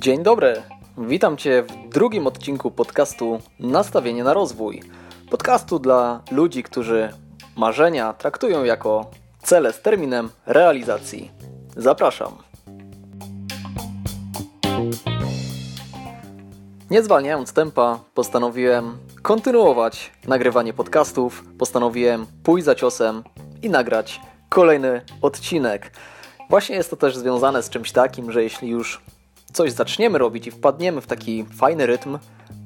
Dzień dobry. Witam Cię w drugim odcinku podcastu Nastawienie na rozwój. Podcastu dla ludzi, którzy marzenia traktują jako cele z terminem realizacji. Zapraszam. Nie zwalniając tempa, postanowiłem kontynuować nagrywanie podcastów, postanowiłem pójść za ciosem i nagrać kolejny odcinek. Właśnie jest to też związane z czymś takim, że jeśli już coś zaczniemy robić i wpadniemy w taki fajny rytm,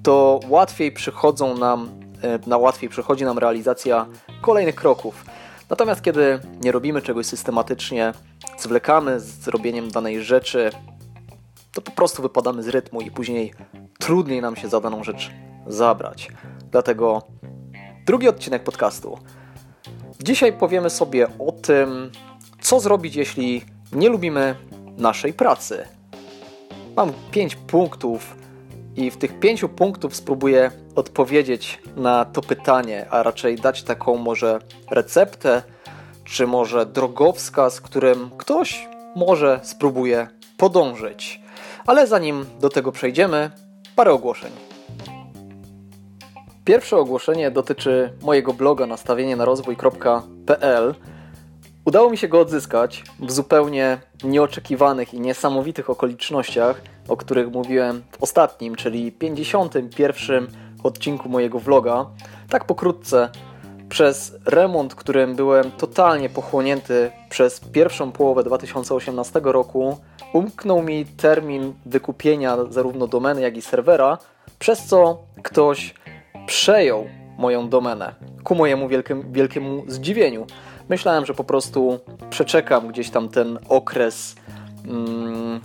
to łatwiej przychodzą nam, e, na łatwiej przychodzi nam realizacja kolejnych kroków. Natomiast kiedy nie robimy czegoś systematycznie, zwlekamy z zrobieniem danej rzeczy, to po prostu wypadamy z rytmu i później trudniej nam się za daną rzecz zabrać. Dlatego drugi odcinek podcastu. Dzisiaj powiemy sobie o tym, co zrobić, jeśli nie lubimy naszej pracy. Mam pięć punktów i w tych pięciu punktów spróbuję odpowiedzieć na to pytanie, a raczej dać taką może receptę, czy może drogowskaz, którym ktoś może spróbuje podążyć. Ale zanim do tego przejdziemy, parę ogłoszeń. Pierwsze ogłoszenie dotyczy mojego bloga nastawienie na rozwój.pl. Udało mi się go odzyskać w zupełnie nieoczekiwanych i niesamowitych okolicznościach, o których mówiłem w ostatnim, czyli 51 odcinku mojego vloga. Tak pokrótce, przez remont, którym byłem totalnie pochłonięty przez pierwszą połowę 2018 roku, umknął mi termin wykupienia zarówno domeny, jak i serwera, przez co ktoś przejął moją domenę. Ku mojemu wielkim, wielkiemu zdziwieniu. Myślałem, że po prostu przeczekam gdzieś tam ten okres. Mm,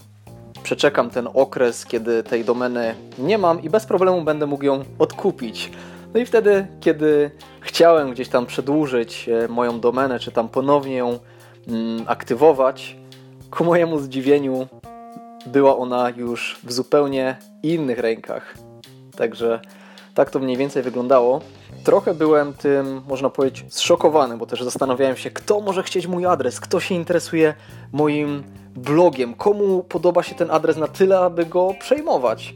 przeczekam ten okres, kiedy tej domeny nie mam i bez problemu będę mógł ją odkupić. No i wtedy, kiedy chciałem gdzieś tam przedłużyć e, moją domenę, czy tam ponownie ją mm, aktywować, ku mojemu zdziwieniu była ona już w zupełnie innych rękach. Także tak to mniej więcej wyglądało. Trochę byłem tym, można powiedzieć, zszokowany, bo też zastanawiałem się, kto może chcieć mój adres, kto się interesuje moim blogiem, komu podoba się ten adres na tyle, aby go przejmować.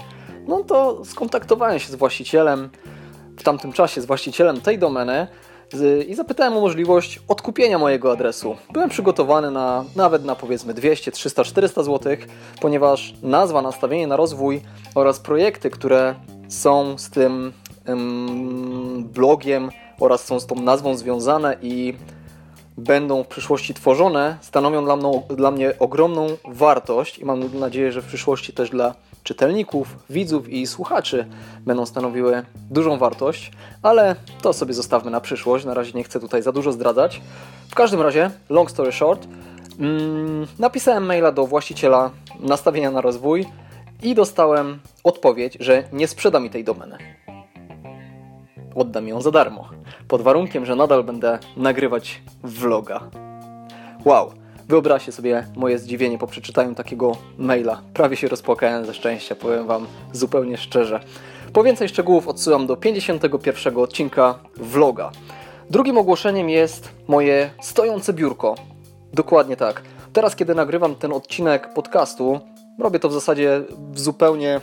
No to skontaktowałem się z właścicielem, w tamtym czasie z właścicielem tej domeny i zapytałem o możliwość odkupienia mojego adresu. Byłem przygotowany na nawet na powiedzmy 200, 300, 400 zł, ponieważ nazwa, nastawienie na rozwój oraz projekty, które są z tym ym, blogiem oraz są z tą nazwą związane i będą w przyszłości tworzone, stanowią dla mnie, dla mnie ogromną wartość i mam nadzieję, że w przyszłości też dla czytelników, widzów i słuchaczy będą stanowiły dużą wartość, ale to sobie zostawmy na przyszłość. Na razie nie chcę tutaj za dużo zdradzać. W każdym razie, long story short, mm, napisałem maila do właściciela nastawienia na rozwój i dostałem odpowiedź, że nie sprzeda mi tej domeny. Oddam ją za darmo, pod warunkiem, że nadal będę nagrywać vloga. Wow, wyobraźcie sobie moje zdziwienie po przeczytaniu takiego maila. Prawie się rozpłakałem ze szczęścia, powiem Wam zupełnie szczerze. Po więcej szczegółów odsyłam do 51 odcinka vloga. Drugim ogłoszeniem jest moje stojące biurko. Dokładnie tak. Teraz, kiedy nagrywam ten odcinek podcastu, Robię to w zasadzie w zupełnie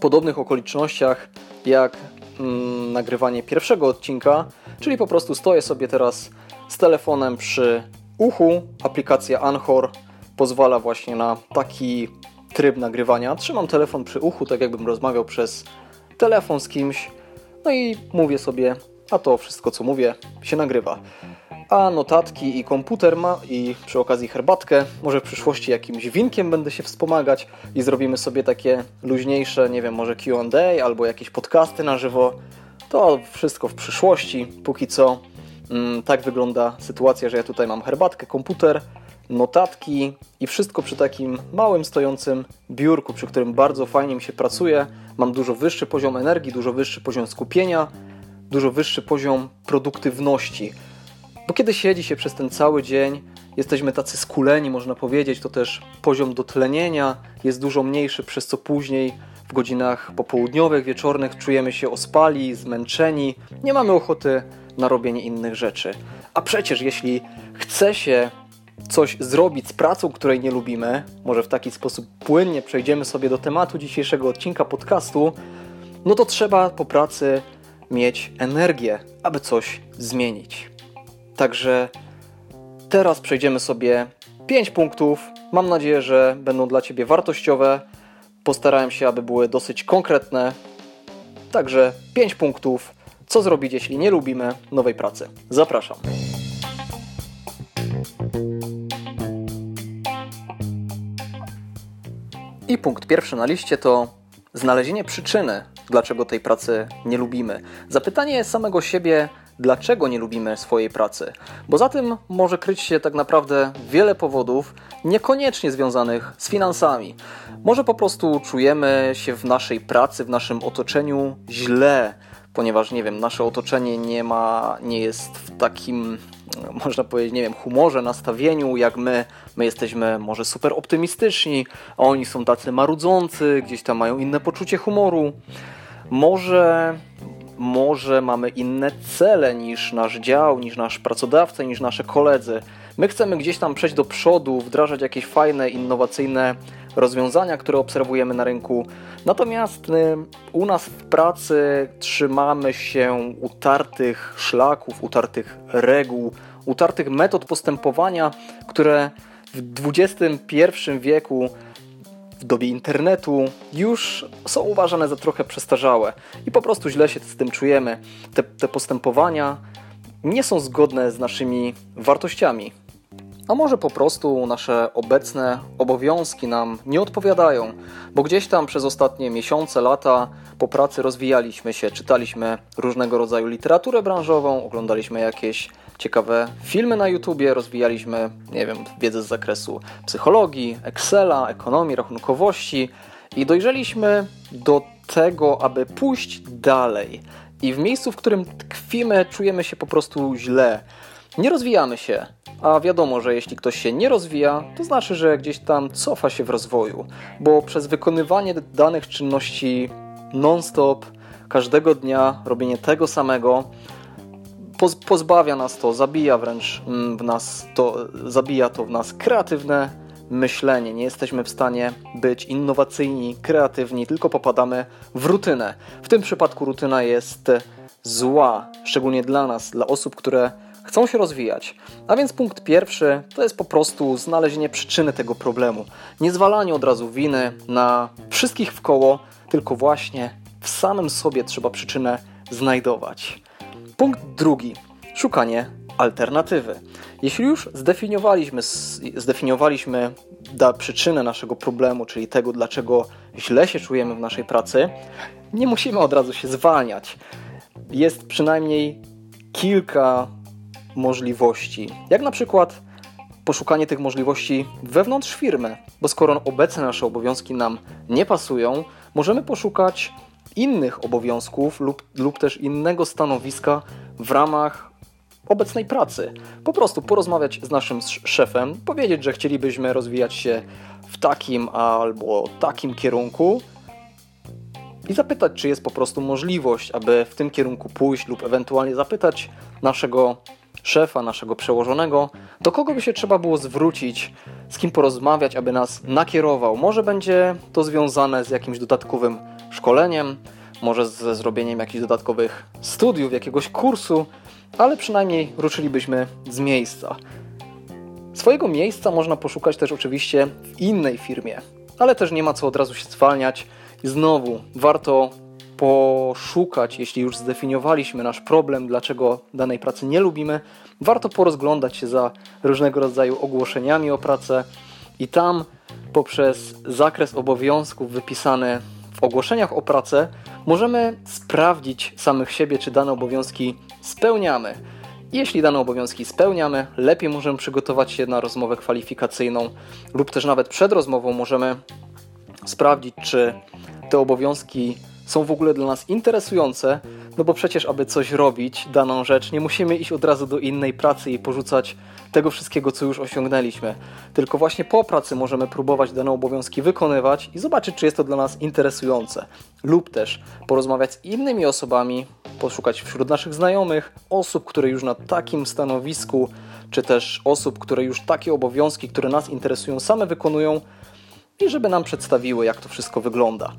podobnych okolicznościach jak mm, nagrywanie pierwszego odcinka, czyli po prostu stoję sobie teraz z telefonem przy uchu. Aplikacja Anchor pozwala właśnie na taki tryb nagrywania. Trzymam telefon przy uchu, tak jakbym rozmawiał przez telefon z kimś, no i mówię sobie, a to wszystko co mówię się nagrywa a notatki i komputer ma i przy okazji herbatkę. Może w przyszłości jakimś winkiem będę się wspomagać i zrobimy sobie takie luźniejsze, nie wiem, może Q&A albo jakieś podcasty na żywo. To wszystko w przyszłości. Póki co mm, tak wygląda sytuacja, że ja tutaj mam herbatkę, komputer, notatki i wszystko przy takim małym stojącym biurku, przy którym bardzo fajnie mi się pracuje. Mam dużo wyższy poziom energii, dużo wyższy poziom skupienia, dużo wyższy poziom produktywności. Bo kiedy siedzi się przez ten cały dzień, jesteśmy tacy skuleni, można powiedzieć, to też poziom dotlenienia jest dużo mniejszy, przez co później w godzinach popołudniowych, wieczornych czujemy się ospali, zmęczeni, nie mamy ochoty na robienie innych rzeczy. A przecież jeśli chce się coś zrobić z pracą, której nie lubimy, może w taki sposób płynnie przejdziemy sobie do tematu dzisiejszego odcinka podcastu, no to trzeba po pracy mieć energię, aby coś zmienić. Także teraz przejdziemy sobie 5 punktów. Mam nadzieję, że będą dla Ciebie wartościowe. Postarałem się, aby były dosyć konkretne. Także 5 punktów. Co zrobić, jeśli nie lubimy nowej pracy? Zapraszam. I punkt pierwszy na liście to znalezienie przyczyny, dlaczego tej pracy nie lubimy. Zapytanie samego siebie, dlaczego nie lubimy swojej pracy, bo za tym może kryć się tak naprawdę wiele powodów, niekoniecznie związanych z finansami. Może po prostu czujemy się w naszej pracy, w naszym otoczeniu źle, ponieważ nie wiem, nasze otoczenie nie ma, nie jest w takim można powiedzieć, nie wiem, humorze, nastawieniu, jak my. My jesteśmy może super optymistyczni, a oni są tacy marudzący, gdzieś tam mają inne poczucie humoru. Może, może mamy inne cele niż nasz dział, niż nasz pracodawca, niż nasze koledzy. My chcemy gdzieś tam przejść do przodu, wdrażać jakieś fajne, innowacyjne rozwiązania, które obserwujemy na rynku. Natomiast y, u nas w pracy trzymamy się utartych szlaków, utartych reguł, utartych metod postępowania, które w XXI wieku w dobie internetu już są uważane za trochę przestarzałe i po prostu źle się z tym czujemy. Te, te postępowania nie są zgodne z naszymi wartościami. A może po prostu nasze obecne obowiązki nam nie odpowiadają, bo gdzieś tam przez ostatnie miesiące, lata po pracy rozwijaliśmy się, czytaliśmy różnego rodzaju literaturę branżową, oglądaliśmy jakieś ciekawe filmy na YouTubie, rozwijaliśmy, nie wiem, wiedzę z zakresu psychologii, Excela, ekonomii, rachunkowości i dojrzeliśmy do tego, aby pójść dalej. I w miejscu, w którym tkwimy, czujemy się po prostu źle. Nie rozwijamy się, a wiadomo, że jeśli ktoś się nie rozwija, to znaczy, że gdzieś tam cofa się w rozwoju, bo przez wykonywanie danych czynności non-stop, każdego dnia, robienie tego samego, pozbawia nas to, zabija wręcz mm, w nas to, zabija to w nas kreatywne myślenie. Nie jesteśmy w stanie być innowacyjni, kreatywni, tylko popadamy w rutynę. W tym przypadku rutyna jest zła, szczególnie dla nas, dla osób, które chcą się rozwijać. A więc punkt pierwszy to jest po prostu znalezienie przyczyny tego problemu. Nie zwalanie od razu winy na wszystkich w koło, tylko właśnie w samym sobie trzeba przyczynę znajdować. Punkt drugi. Szukanie alternatywy. Jeśli już zdefiniowaliśmy, zdefiniowaliśmy da przyczynę naszego problemu, czyli tego, dlaczego źle się czujemy w naszej pracy, nie musimy od razu się zwalniać. Jest przynajmniej kilka możliwości. Jak na przykład poszukanie tych możliwości wewnątrz firmy, bo skoro obecne nasze obowiązki nam nie pasują, możemy poszukać innych obowiązków lub, lub też innego stanowiska w ramach obecnej pracy. Po prostu porozmawiać z naszym szefem, powiedzieć, że chcielibyśmy rozwijać się w takim albo takim kierunku i zapytać, czy jest po prostu możliwość, aby w tym kierunku pójść, lub ewentualnie zapytać naszego szefa, naszego przełożonego, do kogo by się trzeba było zwrócić, z kim porozmawiać, aby nas nakierował. Może będzie to związane z jakimś dodatkowym szkoleniem, może ze zrobieniem jakichś dodatkowych studiów, jakiegoś kursu, ale przynajmniej ruszylibyśmy z miejsca. Swojego miejsca można poszukać też oczywiście w innej firmie, ale też nie ma co od razu się zwalniać. I znowu warto poszukać, jeśli już zdefiniowaliśmy nasz problem, dlaczego danej pracy nie lubimy, warto porozglądać się za różnego rodzaju ogłoszeniami o pracę i tam poprzez zakres obowiązków wypisany w ogłoszeniach o pracę możemy sprawdzić samych siebie, czy dane obowiązki spełniamy. Jeśli dane obowiązki spełniamy, lepiej możemy przygotować się na rozmowę kwalifikacyjną lub też nawet przed rozmową możemy sprawdzić, czy te obowiązki są w ogóle dla nas interesujące, No bo przecież, aby coś robić, daną rzecz, nie musimy iść od razu do innej pracy i porzucać tego wszystkiego, co już osiągnęliśmy. Tylko właśnie po pracy możemy próbować dane obowiązki wykonywać i zobaczyć, czy jest to dla nas interesujące. Lub też porozmawiać z innymi osobami, poszukać wśród naszych znajomych osób, które już na takim stanowisku, czy też osób, które już takie obowiązki, które nas interesują, same wykonują i żeby nam przedstawiły, jak to wszystko wygląda.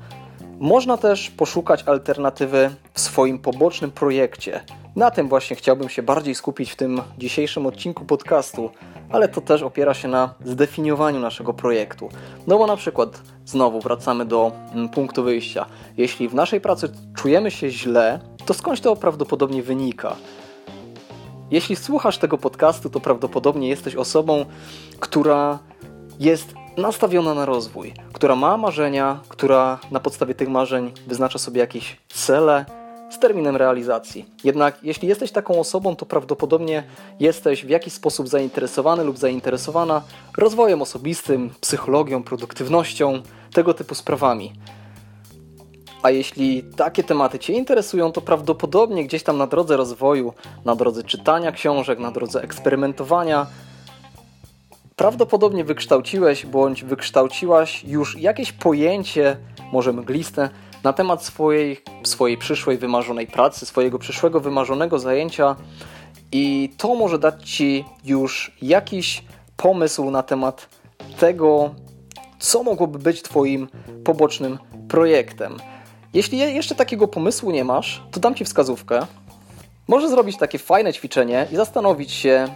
Można też poszukać alternatywy w swoim pobocznym projekcie. Na tym właśnie chciałbym się bardziej skupić w tym dzisiejszym odcinku podcastu, ale to też opiera się na zdefiniowaniu naszego projektu. No bo na przykład znowu wracamy do mm, punktu wyjścia. Jeśli w naszej pracy czujemy się źle, to skądś to prawdopodobnie wynika? Jeśli słuchasz tego podcastu, to prawdopodobnie jesteś osobą, która jest nastawiona na rozwój, która ma marzenia, która na podstawie tych marzeń wyznacza sobie jakieś cele z terminem realizacji. Jednak jeśli jesteś taką osobą, to prawdopodobnie jesteś w jakiś sposób zainteresowany lub zainteresowana rozwojem osobistym, psychologią, produktywnością, tego typu sprawami. A jeśli takie tematy Cię interesują, to prawdopodobnie gdzieś tam na drodze rozwoju, na drodze czytania książek, na drodze eksperymentowania, prawdopodobnie wykształciłeś bądź wykształciłaś już jakieś pojęcie, może mgliste, na temat swojej, swojej przyszłej wymarzonej pracy, swojego przyszłego wymarzonego zajęcia i to może dać Ci już jakiś pomysł na temat tego, co mogłoby być Twoim pobocznym projektem. Jeśli jeszcze takiego pomysłu nie masz, to dam Ci wskazówkę. Możesz zrobić takie fajne ćwiczenie i zastanowić się,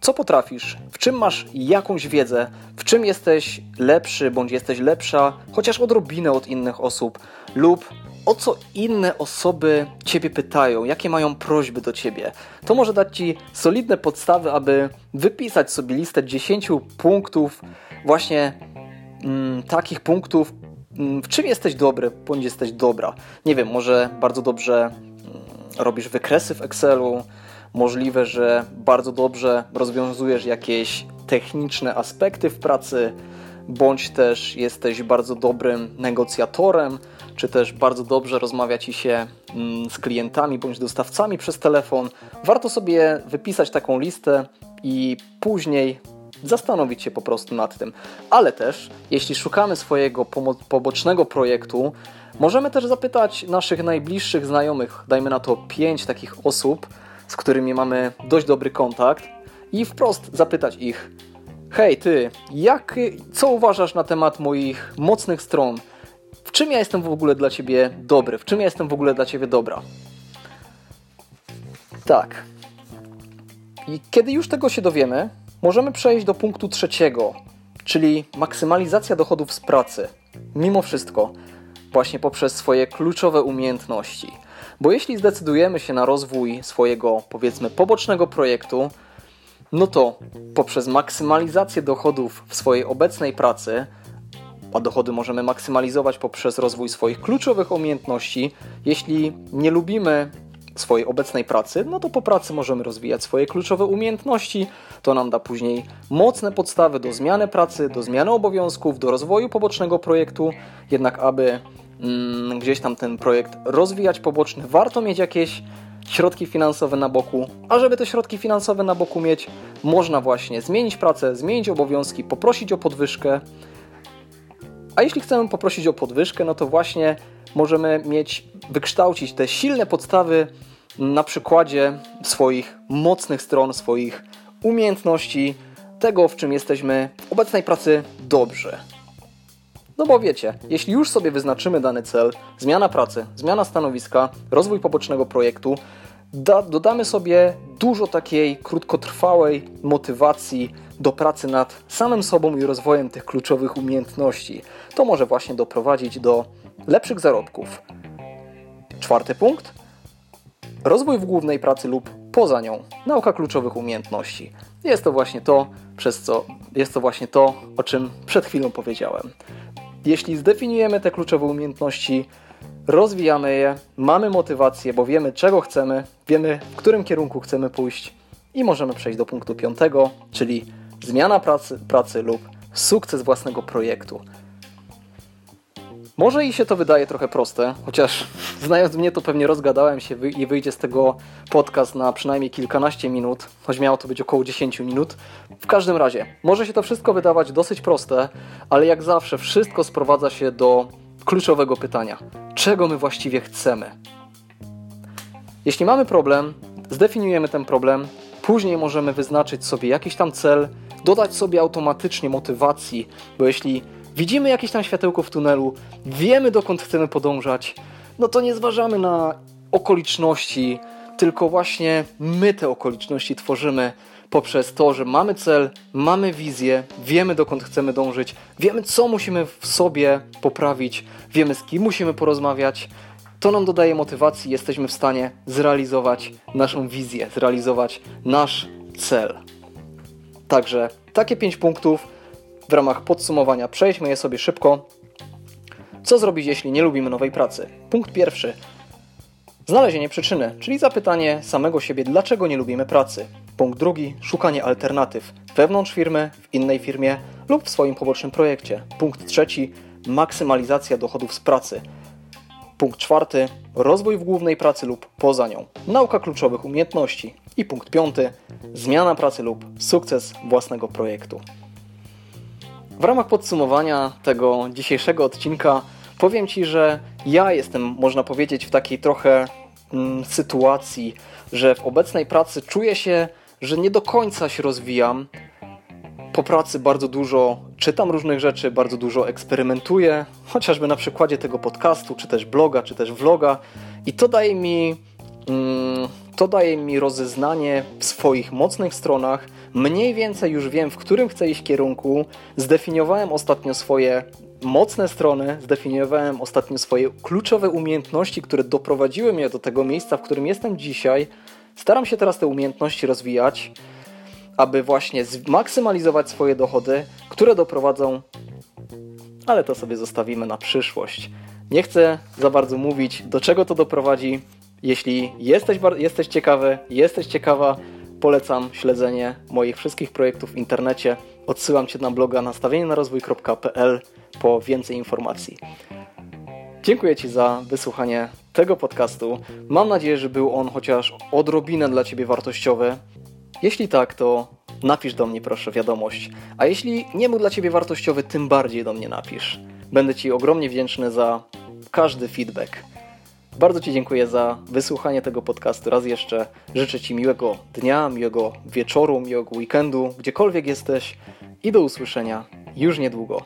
co potrafisz, w czym masz jakąś wiedzę, w czym jesteś lepszy bądź jesteś lepsza, chociaż odrobinę od innych osób, lub o co inne osoby Ciebie pytają, jakie mają prośby do Ciebie. To może dać Ci solidne podstawy, aby wypisać sobie listę 10 punktów, właśnie mm, takich punktów, mm, w czym jesteś dobry bądź jesteś dobra. Nie wiem, może bardzo dobrze mm, robisz wykresy w Excelu, Możliwe, że bardzo dobrze rozwiązujesz jakieś techniczne aspekty w pracy, bądź też jesteś bardzo dobrym negocjatorem, czy też bardzo dobrze rozmawia ci się mm, z klientami bądź dostawcami przez telefon. Warto sobie wypisać taką listę i później zastanowić się po prostu nad tym. Ale też, jeśli szukamy swojego pobocznego projektu, możemy też zapytać naszych najbliższych znajomych, dajmy na to pięć takich osób, z którymi mamy dość dobry kontakt i wprost zapytać ich: Hej, ty, jak, co uważasz na temat moich mocnych stron? W czym ja jestem w ogóle dla ciebie dobry? W czym ja jestem w ogóle dla ciebie dobra? Tak. I kiedy już tego się dowiemy, możemy przejść do punktu trzeciego, czyli maksymalizacja dochodów z pracy. Mimo wszystko, właśnie poprzez swoje kluczowe umiejętności. Bo jeśli zdecydujemy się na rozwój swojego, powiedzmy, pobocznego projektu, no to poprzez maksymalizację dochodów w swojej obecnej pracy, a dochody możemy maksymalizować poprzez rozwój swoich kluczowych umiejętności, jeśli nie lubimy swojej obecnej pracy, no to po pracy możemy rozwijać swoje kluczowe umiejętności. To nam da później mocne podstawy do zmiany pracy, do zmiany obowiązków, do rozwoju pobocznego projektu. Jednak aby gdzieś tam ten projekt rozwijać poboczny, warto mieć jakieś środki finansowe na boku, a żeby te środki finansowe na boku mieć, można właśnie zmienić pracę, zmienić obowiązki, poprosić o podwyżkę. A jeśli chcemy poprosić o podwyżkę, no to właśnie możemy mieć, wykształcić te silne podstawy na przykładzie swoich mocnych stron, swoich umiejętności, tego w czym jesteśmy w obecnej pracy dobrze. No bo wiecie, jeśli już sobie wyznaczymy dany cel, zmiana pracy, zmiana stanowiska, rozwój pobocznego projektu, da, dodamy sobie dużo takiej krótkotrwałej motywacji do pracy nad samym sobą i rozwojem tych kluczowych umiejętności. To może właśnie doprowadzić do lepszych zarobków. Czwarty punkt. Rozwój w głównej pracy lub poza nią. Nauka kluczowych umiejętności. Jest to właśnie to, przez co jest to właśnie to, o czym przed chwilą powiedziałem. Jeśli zdefiniujemy te kluczowe umiejętności, rozwijamy je, mamy motywację, bo wiemy czego chcemy, wiemy w którym kierunku chcemy pójść i możemy przejść do punktu piątego, czyli zmiana pracy, pracy lub sukces własnego projektu. Może i się to wydaje trochę proste, chociaż znając mnie, to pewnie rozgadałem się i wyjdzie z tego podcast na przynajmniej kilkanaście minut, choć miało to być około 10 minut. W każdym razie, może się to wszystko wydawać dosyć proste, ale jak zawsze, wszystko sprowadza się do kluczowego pytania: czego my właściwie chcemy? Jeśli mamy problem, zdefiniujemy ten problem, później możemy wyznaczyć sobie jakiś tam cel, dodać sobie automatycznie motywacji, bo jeśli widzimy jakieś tam światełko w tunelu, wiemy dokąd chcemy podążać, no to nie zważamy na okoliczności, tylko właśnie my te okoliczności tworzymy poprzez to, że mamy cel, mamy wizję, wiemy dokąd chcemy dążyć, wiemy co musimy w sobie poprawić, wiemy z kim musimy porozmawiać. To nam dodaje motywacji, jesteśmy w stanie zrealizować naszą wizję, zrealizować nasz cel. Także takie 5 punktów w ramach podsumowania. Przejdźmy je sobie szybko. Co zrobić, jeśli nie lubimy nowej pracy? Punkt pierwszy. Znalezienie przyczyny, czyli zapytanie samego siebie, dlaczego nie lubimy pracy. Punkt drugi. Szukanie alternatyw wewnątrz firmy, w innej firmie lub w swoim pobocznym projekcie. Punkt trzeci. Maksymalizacja dochodów z pracy. Punkt czwarty. Rozwój w głównej pracy lub poza nią. Nauka kluczowych umiejętności. I punkt piąty. Zmiana pracy lub sukces własnego projektu. W ramach podsumowania tego dzisiejszego odcinka powiem Ci, że ja jestem, można powiedzieć, w takiej trochę mm, sytuacji, że w obecnej pracy czuję się, że nie do końca się rozwijam. Po pracy bardzo dużo czytam różnych rzeczy, bardzo dużo eksperymentuję, chociażby na przykładzie tego podcastu, czy też bloga, czy też vloga, i to daje mi. Mm, to daje mi rozeznanie w swoich mocnych stronach. Mniej więcej już wiem, w którym chcę iść kierunku. Zdefiniowałem ostatnio swoje mocne strony, zdefiniowałem ostatnio swoje kluczowe umiejętności, które doprowadziły mnie do tego miejsca, w którym jestem dzisiaj. Staram się teraz te umiejętności rozwijać, aby właśnie zmaksymalizować swoje dochody, które doprowadzą, ale to sobie zostawimy na przyszłość. Nie chcę za bardzo mówić, do czego to doprowadzi. Jeśli jesteś, jesteś ciekawy, jesteś ciekawa, polecam śledzenie moich wszystkich projektów w internecie. Odsyłam Cię na bloga nastawienienarozwój.pl po więcej informacji. Dziękuję Ci za wysłuchanie tego podcastu. Mam nadzieję, że był on chociaż odrobinę dla Ciebie wartościowy. Jeśli tak, to napisz do mnie proszę wiadomość. A jeśli nie był dla Ciebie wartościowy, tym bardziej do mnie napisz. Będę Ci ogromnie wdzięczny za każdy feedback. Bardzo Ci dziękuję za wysłuchanie tego podcastu. Raz jeszcze życzę Ci miłego dnia, miłego wieczoru, miłego weekendu, gdziekolwiek jesteś i do usłyszenia już niedługo.